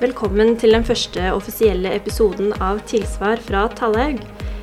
Velkommen til den første offisielle episoden av Tilsvar fra Tallhaug.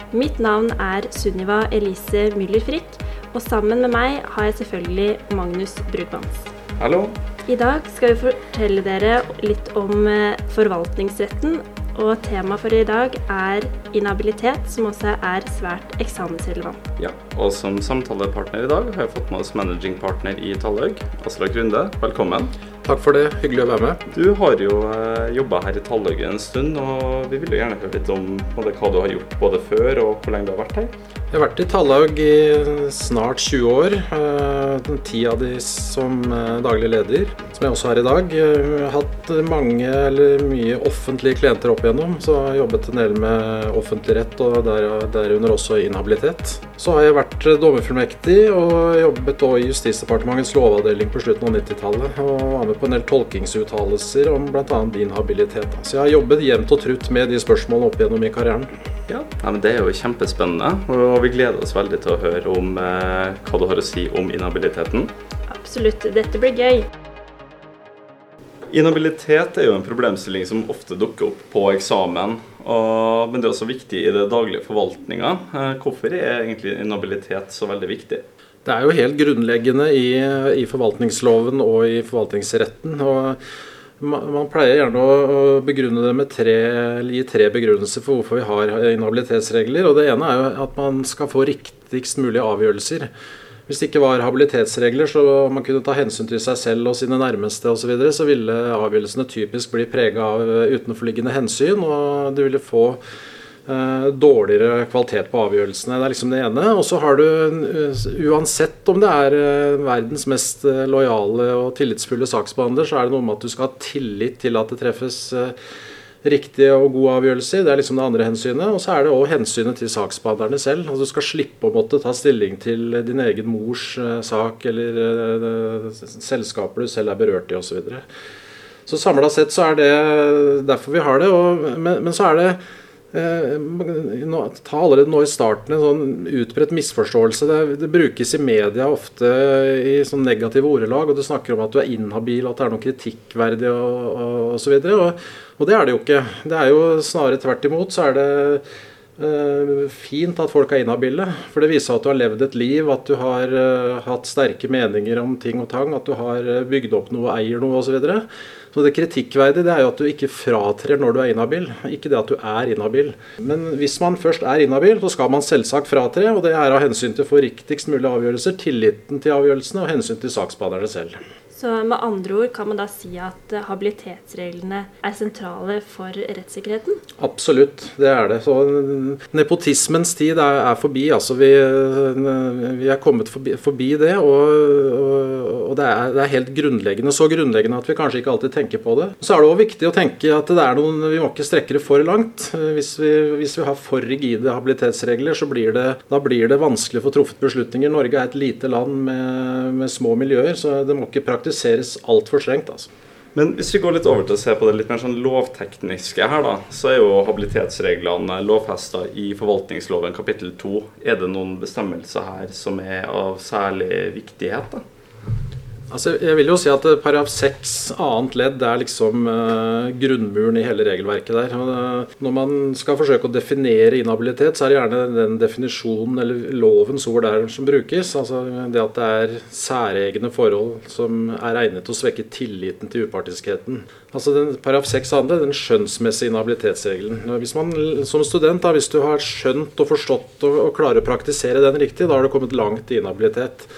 Mitt navn er Sunniva Elise Müller Frikk, og sammen med meg har jeg selvfølgelig Magnus Brugmans. Hallo. I dag skal vi fortelle dere litt om eh, forvaltningsretten, og temaet for i dag er inhabilitet, som også er svært eksamensrelevant. Ja, og som samtalepartner i dag har jeg fått med oss managing partner i Tallhaug, Aslak Runde. Velkommen. Takk for det. Hyggelig å være med. Du har jo eh, jobba her i Tallhaug en stund, og vi vil jo gjerne høre litt om både hva du har gjort både før og hvor lenge du har vært her. Jeg har vært i Tallaug i snart 20 år. den Ti av de som eh, daglig leder, som jeg også er i dag. Jeg har hatt mange eller mye offentlige klienter opp igjennom, så jeg har jobbet en del med offentlig rett og der, derunder også inhabilitet. Så har jeg vært dommerfullmektig og jobbet også i Justisdepartementets lovavdeling på slutten av 90-tallet. Og var med på en del tolkingsuttalelser om bl.a. din habilitet. Så jeg har jobbet jevnt og trutt med de spørsmålene opp igjennom i karrieren. Ja, Nei, men Det er jo kjempespennende, og vi gleder oss veldig til å høre om eh, hva du har å si om inhabiliteten. Absolutt, dette blir gøy. Inhabilitet er jo en problemstilling som ofte dukker opp på eksamen, og, men det er også viktig i det daglige forvaltninga. Eh, Hvorfor er egentlig inhabilitet så veldig viktig? Det er jo helt grunnleggende i, i forvaltningsloven og i forvaltningsretten. og man pleier gjerne å begrunne det med tre, gi tre begrunnelser for hvorfor vi har inhabilitetsregler. og Det ene er jo at man skal få riktigst mulig avgjørelser. Hvis det ikke var habilitetsregler, så man kunne ta hensyn til seg selv og sine nærmeste osv., så, videre, så ville avgjørelsene typisk bli prega av utenforliggende hensyn, og du ville få dårligere kvalitet på avgjørelsene. Det er liksom det ene. Og så har du, eh, uansett om det er eh, verdens mest eh, lojale og tillitsfulle saksbehandler, så er det noe med at du skal ha tillit til at det treffes eh, riktige og gode avgjørelser. Det er liksom det andre hensynet. Og så er det òg hensynet til saksbehandlerne selv. Altså Du skal slippe å måtte ta stilling til din egen mors eh, sak eller eh, selskaper du selv er berørt i osv. Så, videre. så samla sett så er det derfor vi har det. Og, men, men så er det Eh, ta allerede nå i starten en sånn utbredt misforståelse. Det, det, brukes i media ofte i sånn negative ordelag, og du snakker om at du er inhabil, at det er noe kritikkverdig og, og osv. Og, og det er det jo ikke. Det er jo snarere tvert imot. så er det fint at folk er inhabile, for det viser at du har levd et liv, at du har uh, hatt sterke meninger om ting og tang, at du har uh, bygd opp noe, eier noe osv. Så, videre. så det kritikkverdige det er jo at du ikke fratrer når du er inhabil, ikke det at du er inhabil. Men hvis man først er inhabil, så skal man selvsagt fratre, og det er av hensyn til å få riktigst mulig avgjørelser, tilliten til avgjørelsene og hensyn til saksbehandlerne selv. Så med andre ord kan man da si at habilitetsreglene er sentrale for rettssikkerheten? Absolutt, det er det. Så Nepotismens tid er, er forbi. altså Vi, vi er kommet forbi, forbi det. Og, og, og det, er, det, er, helt grunnleggende. Så grunnleggende at vi kanskje ikke alltid tenker på det. Så er det òg viktig å tenke at det er noen, vi må ikke strekke det for langt. Hvis vi, hvis vi har for rigide habilitetsregler, så blir det, da blir det vanskelig å få truffet beslutninger. Norge er et lite land med, med små miljøer, så det må ikke praktiseres altfor strengt. altså. Men hvis vi går litt over til å se på det litt mer sånn lovtekniske her, da, så er jo habilitetsreglene lovfesta i forvaltningsloven kapittel 2. Er det noen bestemmelser her som er av særlig viktighet? da? Altså, jeg vil jo si at Paragraf 6 annet ledd er liksom uh, grunnmuren i hele regelverket der. Uh, når man skal forsøke å definere inhabilitet, så er det gjerne den definisjonen eller lovens ord der som brukes. Altså Det at det er særegne forhold som er egnet til å svekke tilliten til upartiskheten. Altså den Paragraf 6 andre, den skjønnsmessige inhabilitetsregelen. Hvis man som student, da, hvis du har skjønt og forstått og, og klarer å praktisere den riktig, da har du kommet langt i inhabilitet.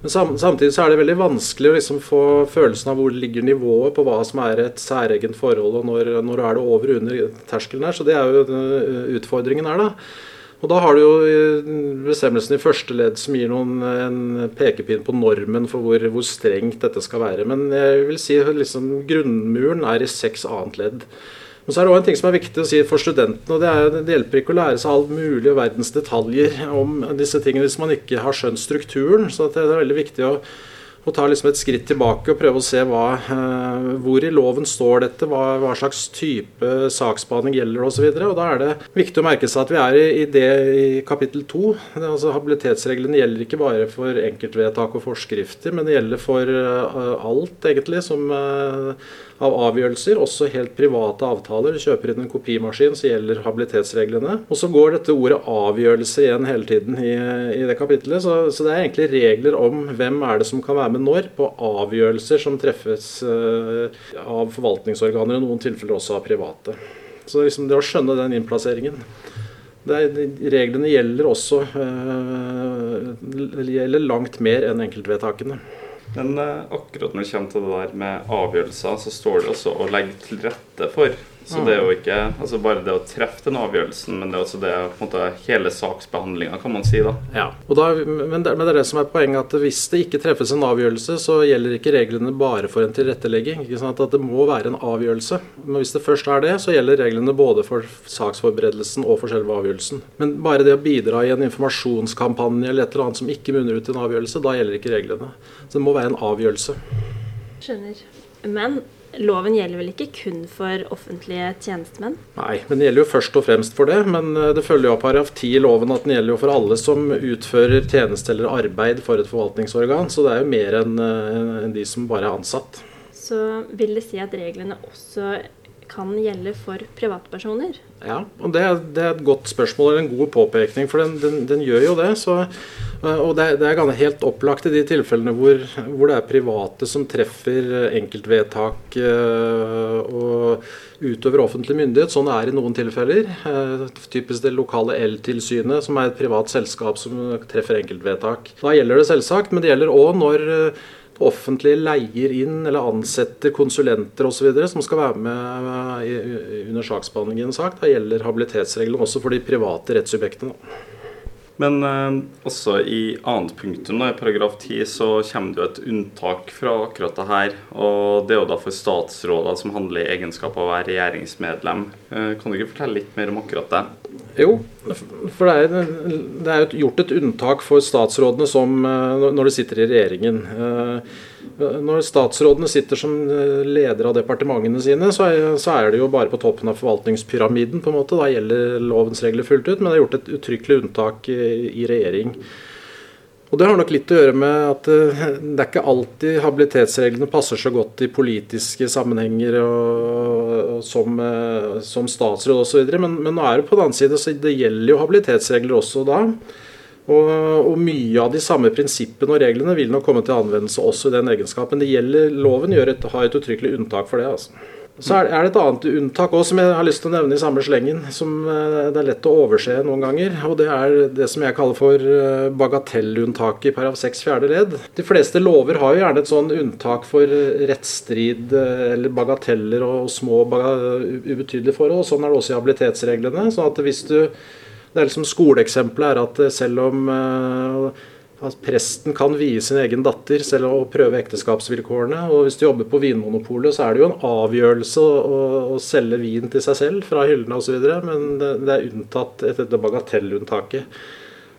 Men samtidig så er det veldig vanskelig å liksom få følelsen av hvor ligger nivået på hva som er et særegent forhold, og når, når er det over under terskelen her. Så det er jo utfordringen her, da. Og da har du jo bestemmelsen i første ledd som gir noen en pekepinn på normen for hvor, hvor, strengt dette skal være. Men jeg vil si liksom grunnmuren er i seks annet ledd. Men så er det også en ting som er viktig å si for studentene. og Det, er, det hjelper ikke å lære seg alt mulig og verdens detaljer om disse tingene hvis man ikke har skjønt strukturen. Så det er veldig viktig å, og ta liksom et skritt tilbake og prøve å se hva, eh, hvor i loven står dette, hva, hva slags type saksbehandling gjelder osv. Da er det viktig å merke seg at vi er i, i det i kapittel to. Altså, habilitetsreglene gjelder ikke bare for enkeltvedtak og forskrifter, men det gjelder for uh, alt, egentlig, som uh, av avgjørelser, også helt private avtaler. Du kjøper inn en kopimaskin, så gjelder habilitetsreglene. Og så går dette ordet 'avgjørelse' igjen hele tiden i, i det kapitlet. Så, så, det er egentlig regler om hvem er det som kan være med når på avgjørelser som treffes uh, av forvaltningsorganer, og noen tilfeller også av private. Så liksom det å skjønne den innplasseringen er, Reglene gjelder også uh, gjelder langt mer enn enkeltvedtakene. Men uh, akkurat når det kommer til det der med avgjørelser, så står det også å legge til rette for så det er jo ikke altså bare det å treffe den avgjørelsen, men det er også det på en måte hele saksbehandlinga, kan man si. da. Ja, da, men, det, men, det, er det som er poenget, at hvis det ikke treffes en avgjørelse, så gjelder ikke reglene bare for en tilrettelegging. ikke sant, At det må være en avgjørelse. Men hvis det først er det, så gjelder reglene både for saksforberedelsen og for selve avgjørelsen. Men bare det å bidra i en informasjonskampanje eller et eller annet som ikke munner ut i en avgjørelse, da gjelder ikke reglene. Så det må være en avgjørelse. Skjønner. Men Loven gjelder vel ikke kun for offentlige tjenestemenn? Nei, men den gjelder jo først og fremst for det. Men eh, det følger jo av paragraf 10 i loven at den gjelder jo for alle som utfører tjeneste eller arbeid for et forvaltningsorgan. Så det er jo mer enn eh, en de som bare er ansatt. Så vil det si at reglene også kan gjelde for privatpersoner? Ja, og det, det, er et godt spørsmål eller en god påpekning, for den, den, den gjør jo det. Så, og det, det, er helt opplagt i de tilfellene hvor, hvor, det er private som treffer enkeltvedtak eh, og utover offentlig myndighet. Sånn er det i noen tilfeller. Eh, typisk det lokale eltilsynet, som er et privat selskap som treffer enkeltvedtak. Da gjelder det selvsagt, men det gjelder òg når offentlige leier inn eller ansetter konsulenter osv. som skal være med under saksbehandlingen i. Da gjelder habilitetsreglene også for de private rettssubjektene. Men eh, også i annet punktum, i paragraf 10, så kommer det jo et unntak fra akkurat det her. Og det er jo da for statsråder som handler i egenskap av å være regjeringsmedlem. Eh, kan du ikke fortelle litt mer om akkurat det? Jo, for det er, det er gjort et unntak for statsrådene som, eh, når de sitter i regjeringen. Eh, når statsrådene sitter som eh, leder av departementene sine, så er, det jo bare på toppen av forvaltningspyramiden. på en måte. Da gjelder lovens regler fullt ut, men det er gjort et uttrykkelig unntak i, i regjering. Og Det har nok litt å gjøre med at eh, det er ikke alltid habilitetsreglene passer så godt i politiske sammenhenger og, og som, eh, som, statsråd osv. Men, men nå er det på den annen side, så det gjelder jo habilitetsregler også da. Og, og, mye av de samme prinsippene og reglene vil nok komme til anvendelse også i den egenskapen. Det gjelder, Loven gjør et, har et uttrykkelig unntak for det. altså. Så er det et annet unntak også, som jeg har lyst til å nevne i samme slengen, som eh, det er lett å overse noen ganger. og Det er det som jeg kaller for eh, bagatellunntaket i paragraf 6 fjerde ledd. De fleste lover har jo gjerne et sånn unntak for rettsstrid eh, eller bagateller og små ubetydelige forhold. Sånn er det også i habilitetsreglene. sånn at hvis du det er liksom Skoleeksempelet er at selv om uh, at presten kan vie sin egen datter selv å prøve ekteskapsvilkårene. og Hvis du jobber på Vinmonopolet, så er det jo en avgjørelse å, å, selge vin til seg selv fra hyllene osv., men det, det, er unntatt etter bagatellunntaket.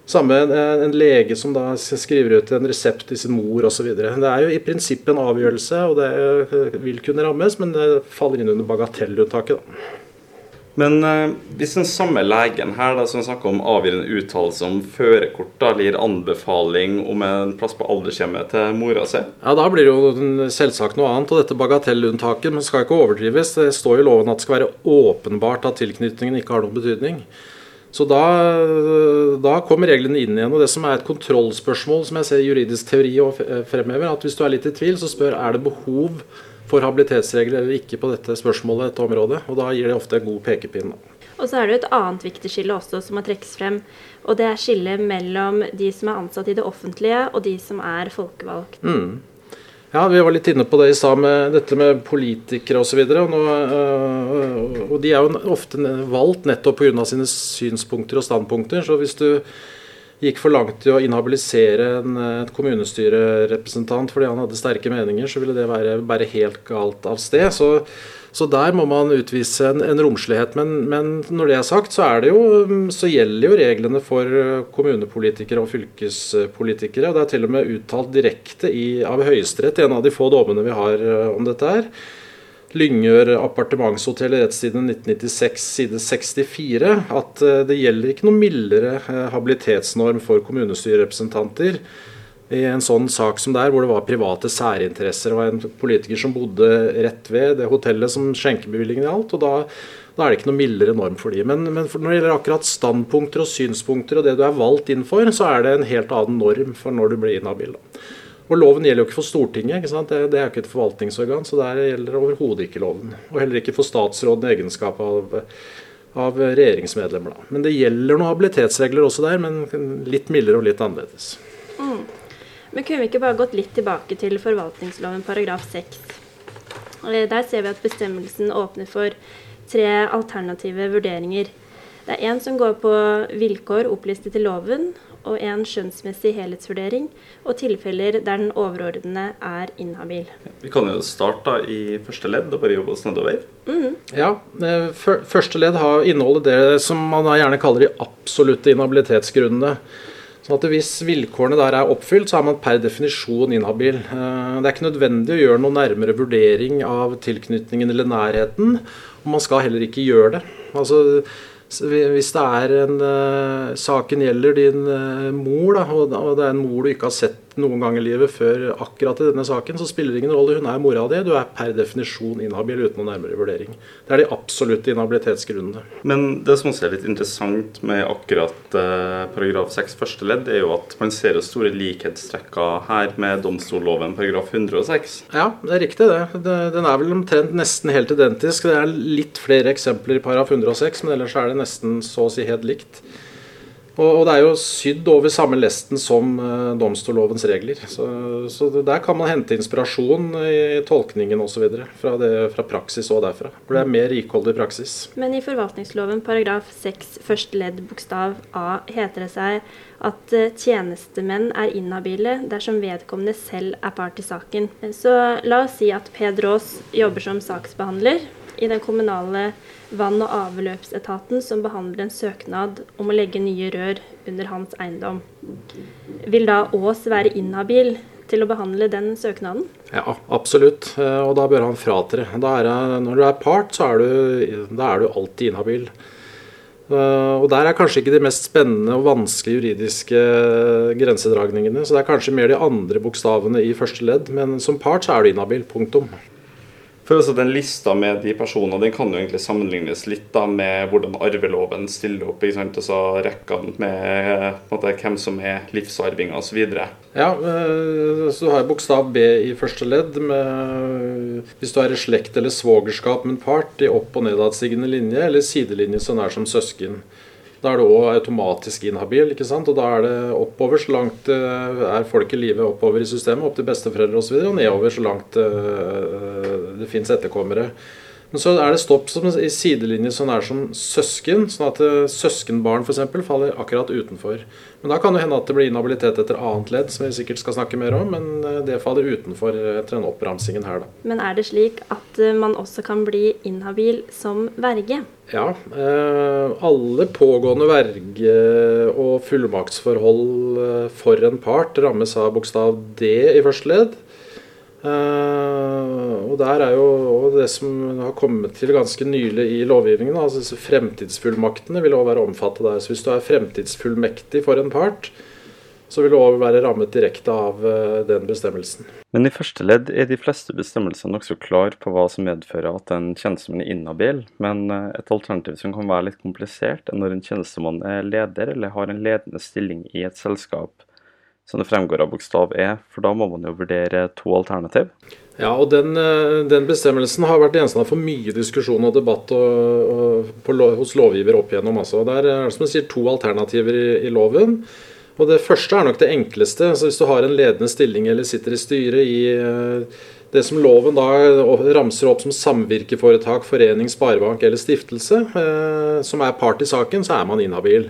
Samme en, en, lege som da skriver ut en resept til sin mor osv. Det er jo i prinsippet en avgjørelse, og det vil kunne rammes, men det faller inn under bagatellunntaket. da. Men eh, hvis den samme legen her da, som snakker om avgir en uttalelse om førerkort, gir anbefaling om en plass på aldershjemmet til mora si Ja, Da blir det jo selvsagt noe annet. Og dette bagatellunntaket skal ikke overdrives. Det står i loven at det skal være åpenbart at tilknytningen ikke har noen betydning. Så da, da, kommer reglene inn igjen. og Det som er et kontrollspørsmål, som jeg ser juridisk teori fremhever, at hvis du er litt i tvil, så spør er det behov for habilitetsregler eller ikke på dette spørsmålet, dette området. Og da gir det ofte en god pekepinn. Og så er det et annet viktig skille også som må trekkes frem. Og det er skillet mellom de som er ansatt i det offentlige, og de som er folkevalgt. Mm. Ja, Vi var litt inne på det i stad med dette med politikere osv. Og, og, og de er jo ofte valgt nettopp pga. sine synspunkter og standpunkter. Så hvis du gikk for langt i å inhabilisere en et kommunestyrerepresentant fordi han hadde sterke meninger, så ville det være bare helt galt av sted. Så, så der må man utvise en, en romslighet. Men, men, når det er sagt, så, er det jo, så gjelder jo reglene for kommunepolitikere og fylkespolitikere. og Det er til og med uttalt direkte i, av Høyesterett, en av de få dommene vi har eh, om dette her Lyngør appartementshotell i rettstiden 1996 side 64 at eh, det gjelder ikke noe mildere eh, habilitetsnorm for kommunestyrerepresentanter i en sånn sak som der, hvor det var private særinteresser. Det var en politiker som bodde rett ved det hotellet som skjenkebevillingen gjaldt. og da, da er det ikke noe mildere norm for de. Men, men når det gjelder akkurat standpunkter og synspunkter og det du er valgt inn for, så er det en helt annen norm for når du blir inhabil. Og loven gjelder jo ikke for Stortinget. ikke sant? Det, er jo ikke et forvaltningsorgan, så der gjelder overhodet ikke loven. Og heller ikke for statsråden i egenskap av, av regjeringsmedlemmer. Da. Men det gjelder noen habilitetsregler også der, men litt mildere og litt annerledes. Mm. Men kunne vi ikke bare gått litt tilbake til forvaltningsloven paragraf 6? Eh, der ser vi at bestemmelsen åpner for tre alternative vurderinger. Det er én som går på vilkår opplistet i loven, og en skjønnsmessig helhetsvurdering, og tilfeller der den overordnede er inhabil. Vi kan jo starte i første ledd og bare jobbe oss nedover. Mm. Ja, eh, Første ledd har inneholdet det som man gjerne kaller de absolutte inhabilitetsgrunnene. Sånn at Hvis vilkårene der er oppfylt, så er man per definisjon inhabil. Eh, det er ikke nødvendig å gjøre noen nærmere vurdering av tilknytningen eller nærheten, og man skal heller ikke gjøre det. Altså, hvis det er en uh, Saken gjelder din uh, mor, da, og, det er en mor du ikke har sett noen gang i livet før akkurat i denne saken, så spiller det ingen rolle. Hun er mora di. Du er per definisjon inhabil uten noen nærmere vurdering. Det er de absolutte inhabilitetsgrunnene. Men det som også er litt interessant med akkurat uh, paragraf 6 første ledd, er jo at man ser store likhetstrekker her med domstolloven paragraf 106. Ja, det er riktig det. Den er vel omtrent nesten helt identisk. Det er litt flere eksempler i paragraf 106, men ellers er det nesten så å si helt likt. Og, det er jo sydd over samme lesten som uh, domstollovens regler. Så, så, der kan man hente inspirasjon i tolkningen osv. Fra, fra praksis og derfra. For det er mer rikholdig praksis. Men i forvaltningsloven paragraf 6 første ledd bokstav A heter det seg at uh, tjenestemenn er inhabile dersom vedkommende selv er part i saken. Så la oss si at Peder Aas jobber som saksbehandler i den kommunale vann- og avløpsetaten som behandler en søknad om å legge nye rør under hans eiendom. Vil da Aas være inhabil til å behandle den søknaden? Ja, absolutt. Eh, og da bør han fratre. når du er part, så er du, er du alltid inhabil. Eh, og Der er kanskje ikke de mest spennende og vanskelige juridiske grensedragningene. Så det er kanskje mer de andre bokstavene i første ledd. Men som part så er du inhabil. Punktum. For også Den lista med de personene den kan jo egentlig sammenlignes litt da med hvordan arveloven stiller opp. ikke sant? Altså Rekkene med måte, hvem som er livsarvinger osv. Ja, eh, så du har bokstav B i første ledd. Med, hvis du er i slekt eller svogerskap med en part i opp- og nedadstigende linje, eller sidelinje så nær som søsken. Da er du òg automatisk inhabil, ikke sant? og da er det oppover så langt uh, er folk i live oppover i systemet, opp til besteforeldre osv., og, så videre, og nedover så langt uh, det fins etterkommere. Men så er det stopp som i sidelinje som er som søsken, sånn at uh, søskenbarn f.eks. faller akkurat utenfor. Men da kan det hende at det blir inhabilitet etter annet ledd, som vi sikkert skal snakke mer om, men eh, det faller utenfor etter den oppramsingen her, da. Men er det slik at eh, man også kan bli inhabil som verge? Ja. Eh, alle pågående verge- og fullmaktsforhold for en part rammes av bokstav D i første ledd. Uh, og der er jo det som har kommet til ganske nylig i lovgivningen, altså fremtidsfullmaktene vil også være omfattet der. Så hvis du er fremtidsfullmektig for en part, så vil du òg være rammet direkte av uh, den bestemmelsen. Men i første ledd er de fleste bestemmelser nokså klar på hva som medfører at en tjenestemann er inhabil. Men uh, et alternativ som kan være litt komplisert, er når en tjenestemann er leder eller har en ledende stilling i et selskap som det fremgår av bokstav E, for da må man jo vurdere to alternativ. Ja, og den, eh, den bestemmelsen har vært gjenstand for mye diskusjon og debatt og, og på, hos lovgiver opp igjennom. Altså. Det er som du sier, to alternativer i, i, loven. Og Det første er nok det enkleste. Så Hvis du har en ledende stilling eller sitter i styret i eh, det som loven da ramser opp som samvirkeforetak, forening, sparebank eller stiftelse, eh, som er part i saken, så er man inhabil.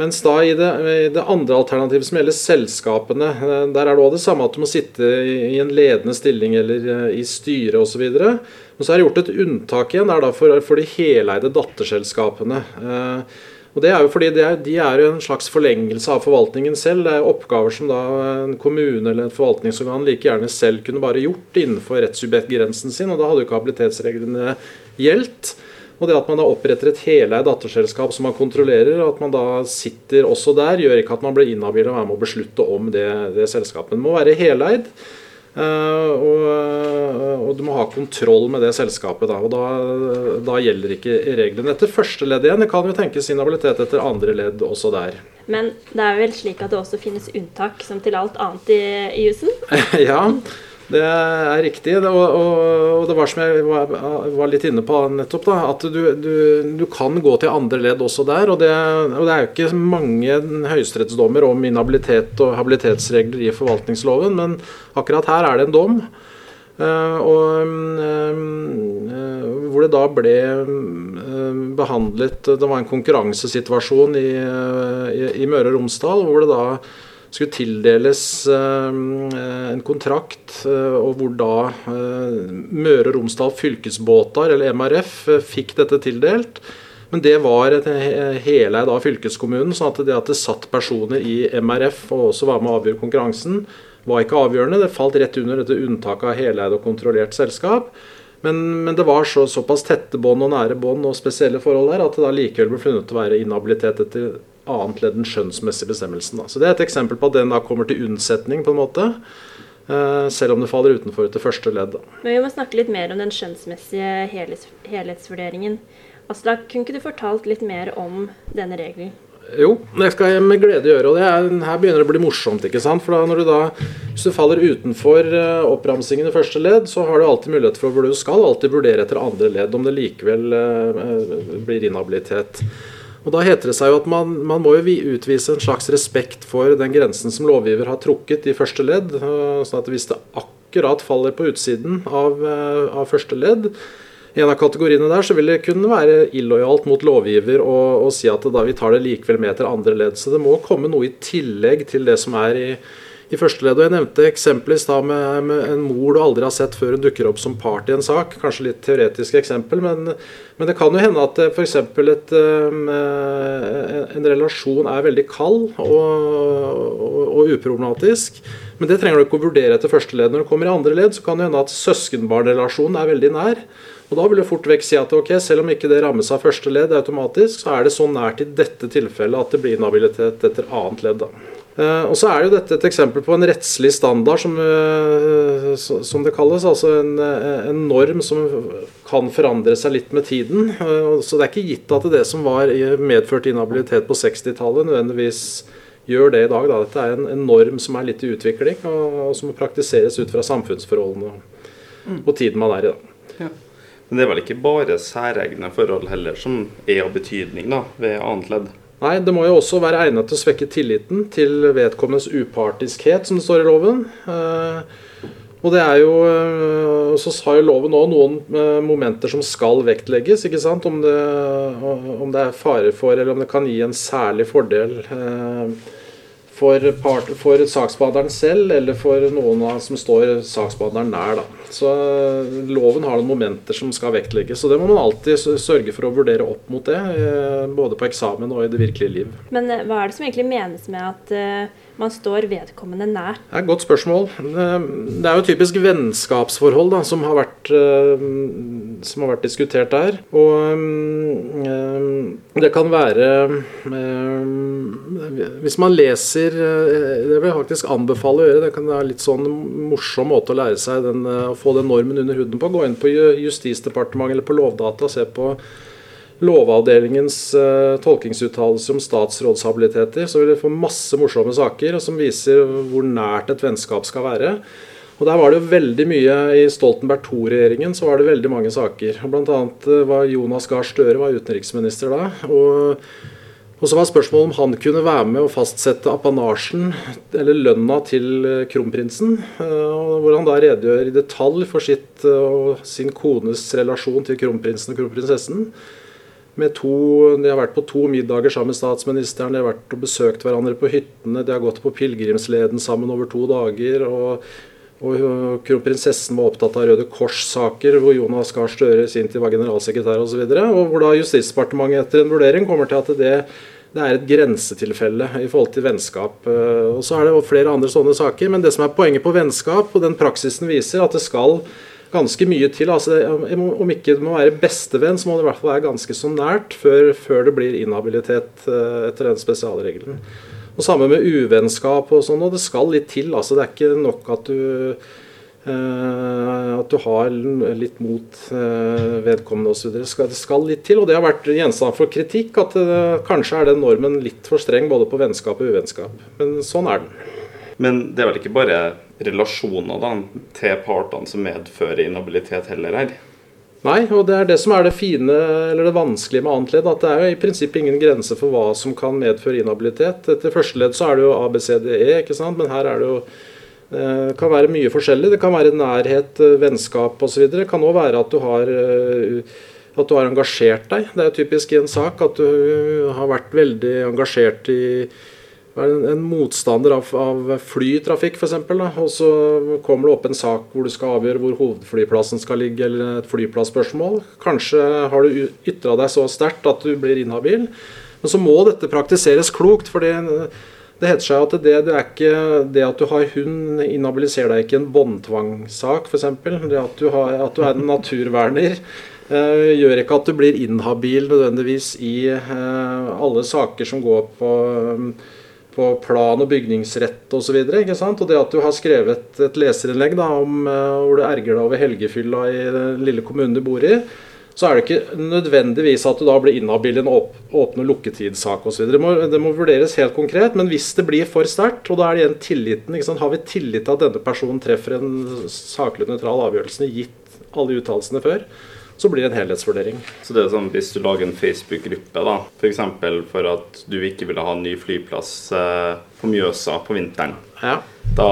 Mens da i det, i det, andre alternativet som gjelder selskapene, eh, der er det òg det samme at du må sitte i en ledende stilling eller eh, i styret osv. Men så er det gjort et unntak igjen der da for, for de heleide datterselskapene. Eh, og Det er jo fordi er, de er en slags forlengelse av forvaltningen selv. Det er oppgaver som da en kommune eller et forvaltningsorgan like gjerne selv kunne bare gjort innenfor rettssubjektgrensen sin, og da hadde jo ikke habilitetsreglene gjeldt. Og det at man da oppretter et heleid datterselskap som man kontrollerer, og at man da sitter også der, gjør ikke at man blir inhabil og er med å beslutte om det, det selskapet. Den må være heleid. Uh, og, og, du må ha kontroll med det selskapet. Da, og da, da gjelder ikke reglene etter første ledd igjen. Det kan jo tenkes inhabilitet etter andre ledd også der. Men det er vel slik at det også finnes unntak, som til alt annet i, i jussen? ja, det er riktig. og, og, og, det var som jeg var, var, litt inne på nettopp, da, at du, du, du, kan gå til andre ledd også der. Og det, og det er jo ikke mange høyesterettsdommer om inhabilitet og habilitetsregler i forvaltningsloven, men akkurat her er det en dom. Uh, og uh, hvor det da ble behandlet Det var en konkurransesituasjon i, i, i Møre og Romsdal hvor det da skulle tildeles eh, en kontrakt, eh, og hvor da eh, Møre og Romsdal fylkesbåter, eller MRF, fikk dette tildelt. Men det var heleid av fylkeskommunen, sånn at det at det satt personer i MRF og også var med å avgjøre konkurransen, var ikke avgjørende. Det falt rett under dette unntaket av heleid og kontrollert selskap. Men, men det var så, såpass tette bånd og nære bånd og spesielle forhold der at det da likevel ble funnet å være inhabilitet etter annet ledd den skjønnsmessige bestemmelsen. Da. Så Det er et eksempel på at den da kommer til unnsetning, på en måte. Uh, selv om det faller utenfor etter første ledd. Da. Men Vi må snakke litt mer om den skjønnsmessige helhets helhetsvurderingen. Aslak, kunne ikke du fortalt litt mer om denne regelen? Jo, det skal jeg med glede gjøre. og er, Her begynner det å bli morsomt. ikke sant? For da, når du da, Hvis du faller utenfor uh, oppramsingen i første ledd, så har du alltid mulighet for å du skal alltid vurdere etter andre ledd om det likevel eh, blir inhabilitet. Og Da heter det seg jo at man, man, må jo utvise en slags respekt for den grensen som lovgiver har trukket i første ledd. Eh, sånn at hvis det akkurat faller på utsiden av, eh, av første ledd, i en av kategoriene der, så vil det kunne være illojalt mot lovgiver å, si at da vi tar det likevel med til andre ledd. Så det må komme noe i tillegg til det som er i i første ledd. Og jeg nevnte eksempelet i stad med, med, en mor du aldri har sett før hun dukker opp som part i en sak. Kanskje litt teoretisk eksempel, men, men det kan jo hende at f.eks. Um, en relasjon er veldig kald og, og, og, uproblematisk. Men det trenger du ikke å vurdere etter første ledd. Når du kommer i andre ledd, så kan det hende at søskenbarnrelasjonen er veldig nær. Og Da vil du fort vekk si at ok, selv om ikke det rammes av første ledd automatisk, så er det så nært i dette tilfellet at det blir inhabilitet etter annet ledd. da. Uh, og så er jo dette et eksempel på en rettslig standard, som, uh, som det kalles. Altså en, en, norm som kan forandre seg litt med tiden. så det er ikke gitt at det som var medført inhabilitet på 60-tallet, nødvendigvis gjør det i dag. Da. Dette er en, en, norm som er litt i utvikling, og, og som må praktiseres ut fra samfunnsforholdene mm. og tiden man er i. da. Ja. Men det er vel ikke bare særegne forhold heller som er av betydning da, ved annet ledd? Nei, det må jo også være egnet til å svekke tilliten til vedkommendes upartiskhet, som det står i loven. Eh, og det er jo, eh, Så har jo loven òg noen eh, momenter som skal vektlegges. ikke sant? Om det, om det, er fare for, eller om det kan gi en særlig fordel for, part, for saksbehandleren selv, eller for noen som står saksbehandleren nær. Da. Så eh, Loven har noen momenter som skal vektlegges, så det må man alltid sørge for å vurdere opp mot det. Eh, både på eksamen og i det virkelige liv. Men eh, hva er det som egentlig menes med at man står vedkommende nær? Det er et godt spørsmål. Det er jo typisk vennskapsforhold da, som, har vært, som har vært diskutert der. Og det kan være Hvis man leser Det vil jeg faktisk anbefale å gjøre. Det kan være litt sånn morsom måte å lære seg den, å få den normen under huden på. Gå inn på Justisdepartementet eller på Lovdata og se på Lovavdelingens uh, tolkingsuttalelser om statsrådshabiliteter, så vil du få masse morsomme saker som viser hvor nært et vennskap skal være. Og Der var det jo veldig mye I Stoltenberg II-regjeringen så var det veldig mange saker. Annet eh, var Jonas Gahr Støre var utenriksminister da. og og så var spørsmålet om han kunne være med å fastsette apanasjen, eller lønna til eh, kronprinsen. Hvor han da redegjør i detalj for sitt og sin kones relasjon til kronprinsen og kronprinsessen. med to, De har vært på to middager sammen med statsministeren, de har vært og besøkt hverandre på hyttene, de har gått på pilegrimsleden sammen over to dager. og og Kronprinsessen var opptatt av Røde Kors-saker, hvor Jonas Gahr Støre sin tid var generalsekretær osv. Hvor da Justisdepartementet etter en vurdering kommer til at det, det, er et grensetilfelle i forhold til vennskap. Og Så er det flere andre sånne saker. Men det som er poenget på vennskap, og den praksisen viser, at det skal ganske mye til. Altså, om ikke det må være bestevenn, så må det i hvert fall være ganske så nært før, før det blir inhabilitet eh, etter den spesialregelen. Og Samme med uvennskap og sånn. Og det skal litt til. altså Det er ikke nok at du Uh, at du har litt mot uh, vedkommende osv. Det, det skal litt til. Og det har vært gjenstand for kritikk at uh, kanskje er den normen litt for streng både på vennskap og uvennskap. Men sånn er den. Men det er vel ikke bare relasjoner da, til partene som medfører inhabilitet heller her? Nei, og det er det som er det fine, eller det vanskelige med annet ledd. At det er jo i prinsippet ingen grense for hva som kan medføre inhabilitet. Etter første ledd så er det jo ABCDE, ikke sant. Men her er det jo det eh, kan være mye forskjellig. Det kan være nærhet, eh, vennskap osv. Det kan òg være at du har eh, at du har engasjert deg. Det er typisk i en sak at du har vært veldig engasjert i en, motstander av, av flytrafikk f.eks., og så kommer det opp en sak hvor du skal avgjøre hvor hovedflyplassen skal ligge, eller et flyplassspørsmål. Kanskje har du ytra deg så sterkt at du blir inhabil. Men så må dette praktiseres klokt. for det, heter seg at det, det, er ikke det at du har hund, inhabiliserer deg ikke en båndtvangssak, f.eks. Det at du, har, at du er en naturverner. Uh, gjør ikke at du blir inhabil nødvendigvis i uh, alle saker som går på på plan- og bygningsrett osv. Og, og det at du har skrevet et leserinnlegg da, om uh, hvor du erger deg over helgefylla i den lille kommunen du bor i, så er det ikke nødvendigvis at du da blir inhabil i en åpne- lukketidssak osv. Det, må, det må vurderes helt konkret, men hvis det blir for sterkt, og da er det igjen tilliten Har vi tillit til at denne personen treffer en saklig nøytral avgjørelse, gitt alle uttalelsene før, så blir det en helhetsvurdering. Så det er sånn hvis du lager en Facebook-gruppe, da, f.eks. For, for at du ikke ville ha en ny flyplass eh, på Mjøsa på vinteren, ja. da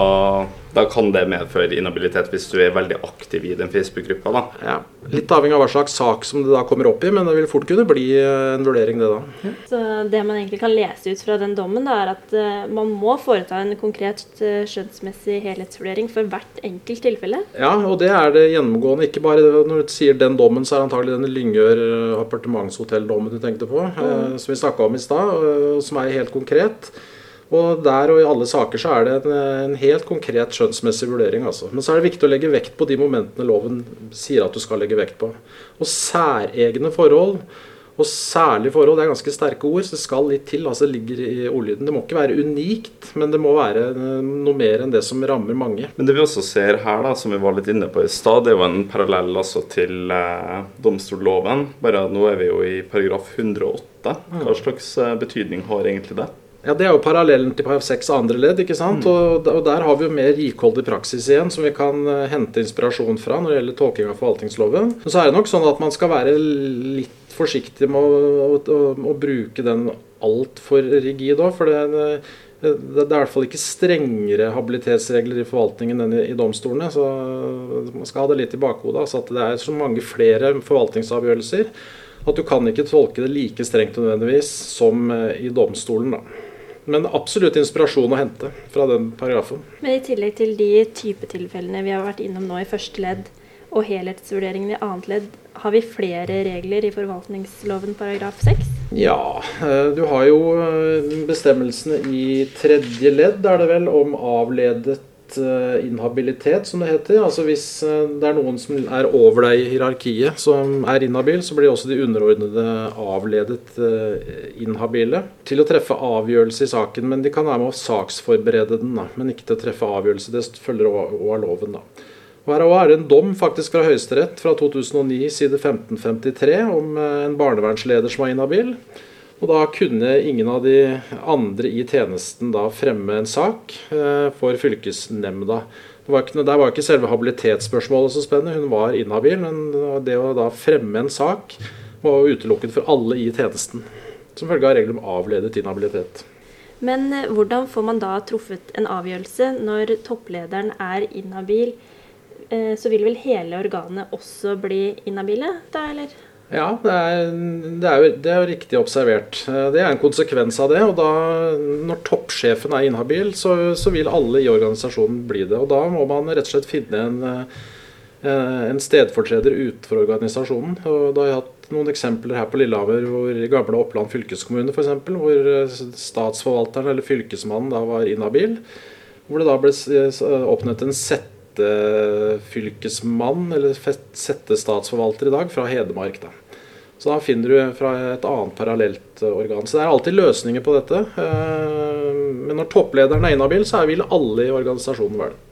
da kan det medføre inhabilitet hvis du er veldig aktiv i den Facebook-gruppa. Ja, Litt avhengig av hva slags sak som det da kommer opp i, men det vil fort kunne bli eh, en vurdering, det da. Ja. Så Det man egentlig kan lese ut fra den dommen, da, er at uh, man må foreta en konkret uh, skjønnsmessig helhetsvurdering for hvert enkelt tilfelle? Ja, og det er det gjennomgående. Ikke bare når du sier den dommen, så er det antagelig denne Lyngør appartementshotelldommen du tenkte på, mm. uh, som vi snakka om i stad, som er helt konkret. Og der og i alle saker så er det en, en, helt konkret skjønnsmessig vurdering. Altså. Men så er det viktig å legge vekt på de momentene loven sier at du skal legge vekt på. Og særegne forhold og særlige forhold det er ganske sterke ord, så det skal litt til. altså Det ligger i ordlyden. Det må ikke være unikt, men det må være eh, noe mer enn det som rammer mange. Men det vi også ser her, da, som vi var litt inne på i stad, det er jo en parallell altså til eh, domstolloven. Bare nå er vi jo i paragraf 108. Hva slags eh, betydning har egentlig det? Ja, Det er jo parallellen til paragraf 6 andre ledd. ikke sant? Mm. Og, og, Der har vi jo mer rikholdig praksis igjen, som vi kan uh, hente inspirasjon fra når det gjelder tolking av forvaltningsloven. Men så er det nok sånn at man skal være litt forsiktig med å, å, å, bruke den altfor rigid òg. For det, det, det, er i hvert fall ikke strengere habilitetsregler i forvaltningen enn i, i domstolene. Så man skal ha det litt i bakhodet. Altså at det er så mange flere forvaltningsavgjørelser at du kan ikke tolke det like strengt nødvendigvis som eh, i domstolen. da. Men absolutt inspirasjon å hente fra den paragrafen. Men i tillegg til de typetilfellene vi har vært innom nå i første ledd, og helhetsvurderingen i annet ledd, har vi flere regler i forvaltningsloven paragraf 6? Ja, eh, du har jo eh, bestemmelsene i tredje ledd, er det vel, om avledet Eh, inhabilitet, som det heter. Altså Hvis eh, det er noen som er over deg i hierarkiet, som er inhabil, så blir også de underordnede avledet eh, inhabile til å treffe avgjørelse i saken. Men de kan være med å saksforberede den, da, men ikke til å treffe avgjørelse. Det følger òg av loven. da. Og Her er det en dom faktisk fra Høyesterett fra 2009, side 1553, om en barnevernsleder som var inhabil. Og da kunne ingen av de andre i tjenesten da fremme en sak eh, for fylkesnemnda. Var ikke, der var ikke selve habilitetsspørsmålet så spennende, hun var inhabil. Men det å da fremme en sak var utelukket for alle i tjenesten. Som følge av regler om avledet inhabilitet. Men eh, hvordan får man da truffet en avgjørelse når topplederen er inhabil? Eh, så vil vel hele organet også bli inhabile da, eller? Ja, det er, det, er jo, det er, jo, riktig observert. Det er en konsekvens av det. og da, Når toppsjefen er inhabil, så, så, vil alle i organisasjonen bli det. og Da må man rett og slett finne en, eh, en stedfortreder utenfor organisasjonen. og Da har jeg hatt noen eksempler her på Lillehammer, hvor gamle Oppland fylkeskommune f.eks., hvor eh, statsforvalteren eller fylkesmannen da var inhabil. Hvor det da ble oppnevnt en sett settefylkesmann, eller settestatsforvalter i dag, fra Hedmark. Da. Så da finner du fra et annet parallelt organ. Så det er alltid løsninger på dette. Eh, men når topplederen er inhabil, så vil alle i organisasjonen være det.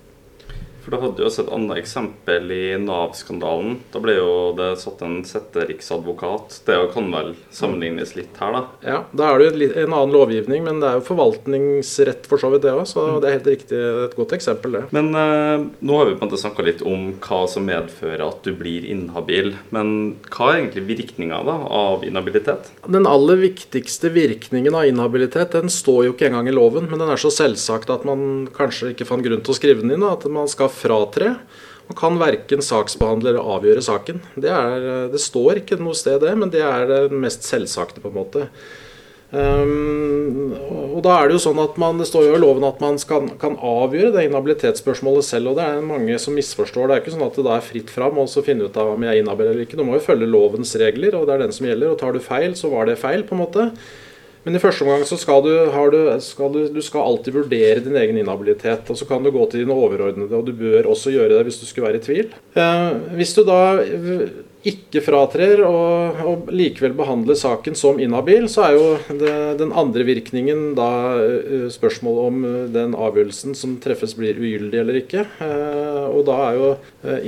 For Da hadde jo også et annet eksempel i Nav-skandalen. Da ble jo det satt en setteriksadvokat. Det kan vel sammenlignes litt her, da? Ja, da er det jo en annen lovgivning, men det er jo forvaltningsrett for så vidt, det òg. Så mm. det er helt riktig et godt eksempel, det. Men eh, nå har vi på en måte snakka litt om hva som medfører at du blir inhabil. Men hva er egentlig virkninga av inhabilitet? Den aller viktigste virkningen av inhabilitet den står jo ikke engang i loven, men den er så selvsagt at man kanskje ikke fant grunn til å skrive den inn. At man skal fratre. Man kan verken saksbehandle eller avgjøre saken. Det, er, det, står ikke noe sted, det, men det er det mest selvsagte, på en måte. Um, og da er Det jo sånn at man, det står jo i loven at man skal, kan avgjøre det inhabilitetsspørsmålet selv. og Det er mange som misforstår. Det er ikke sånn at det da er fritt fram og så finne ut av om jeg er inhabil eller ikke. Du må jo følge lovens regler, og det er den som gjelder. og Tar du feil, så var det feil. på en måte. Men i første omgang så skal du, du, skal du, du skal alltid vurdere din egen inhabilitet. Og så kan du gå til dine overordnede, og du bør også gjøre det hvis du skulle være i tvil. Eh, hvis du da ikke fratrer og, og, likevel behandler saken som inhabil, så er jo det, den andre virkningen da uh, spørsmålet om uh, den avgjørelsen som treffes, blir ugyldig eller ikke. Uh, og da er jo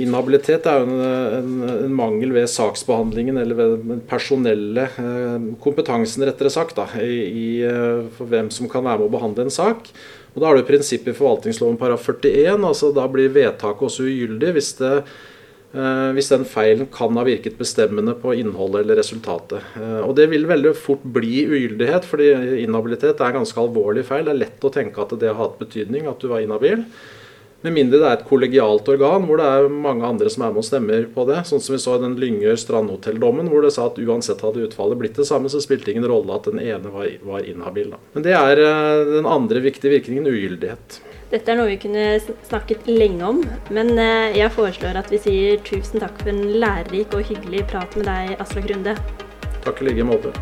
inhabilitet er jo en, en, en, mangel ved saksbehandlingen, eller ved den personelle kompetansen, rettere sagt, da, i, i, for hvem som kan være med å behandle en sak. Og Da har du prinsippet i forvaltningsloven paragraf 41. altså Da blir vedtaket også ugyldig hvis det Eh, hvis den feilen kan ha virket bestemmende på innholdet eller resultatet. Eh, og Det vil veldig fort bli ugyldighet, fordi inhabilitet er en ganske alvorlig feil. Det er lett å tenke at det har hatt betydning at du var inhabil. Med mindre det er et kollegialt organ hvor det er mange andre som er med og stemmer på det. Sånn som vi så i den Lyngør strandhotelldommen, hvor det sa at uansett hadde utfallet blitt det samme, så spilte det ingen rolle at den ene var, var inhabil. Men det er eh, den andre viktige virkningen, ugyldighet. Dette er noe vi kunne snakket lenge om, men eh, jeg foreslår at vi sier tusen takk for en lærerik og hyggelig prat med deg, Aslak Runde. Takk i like måte.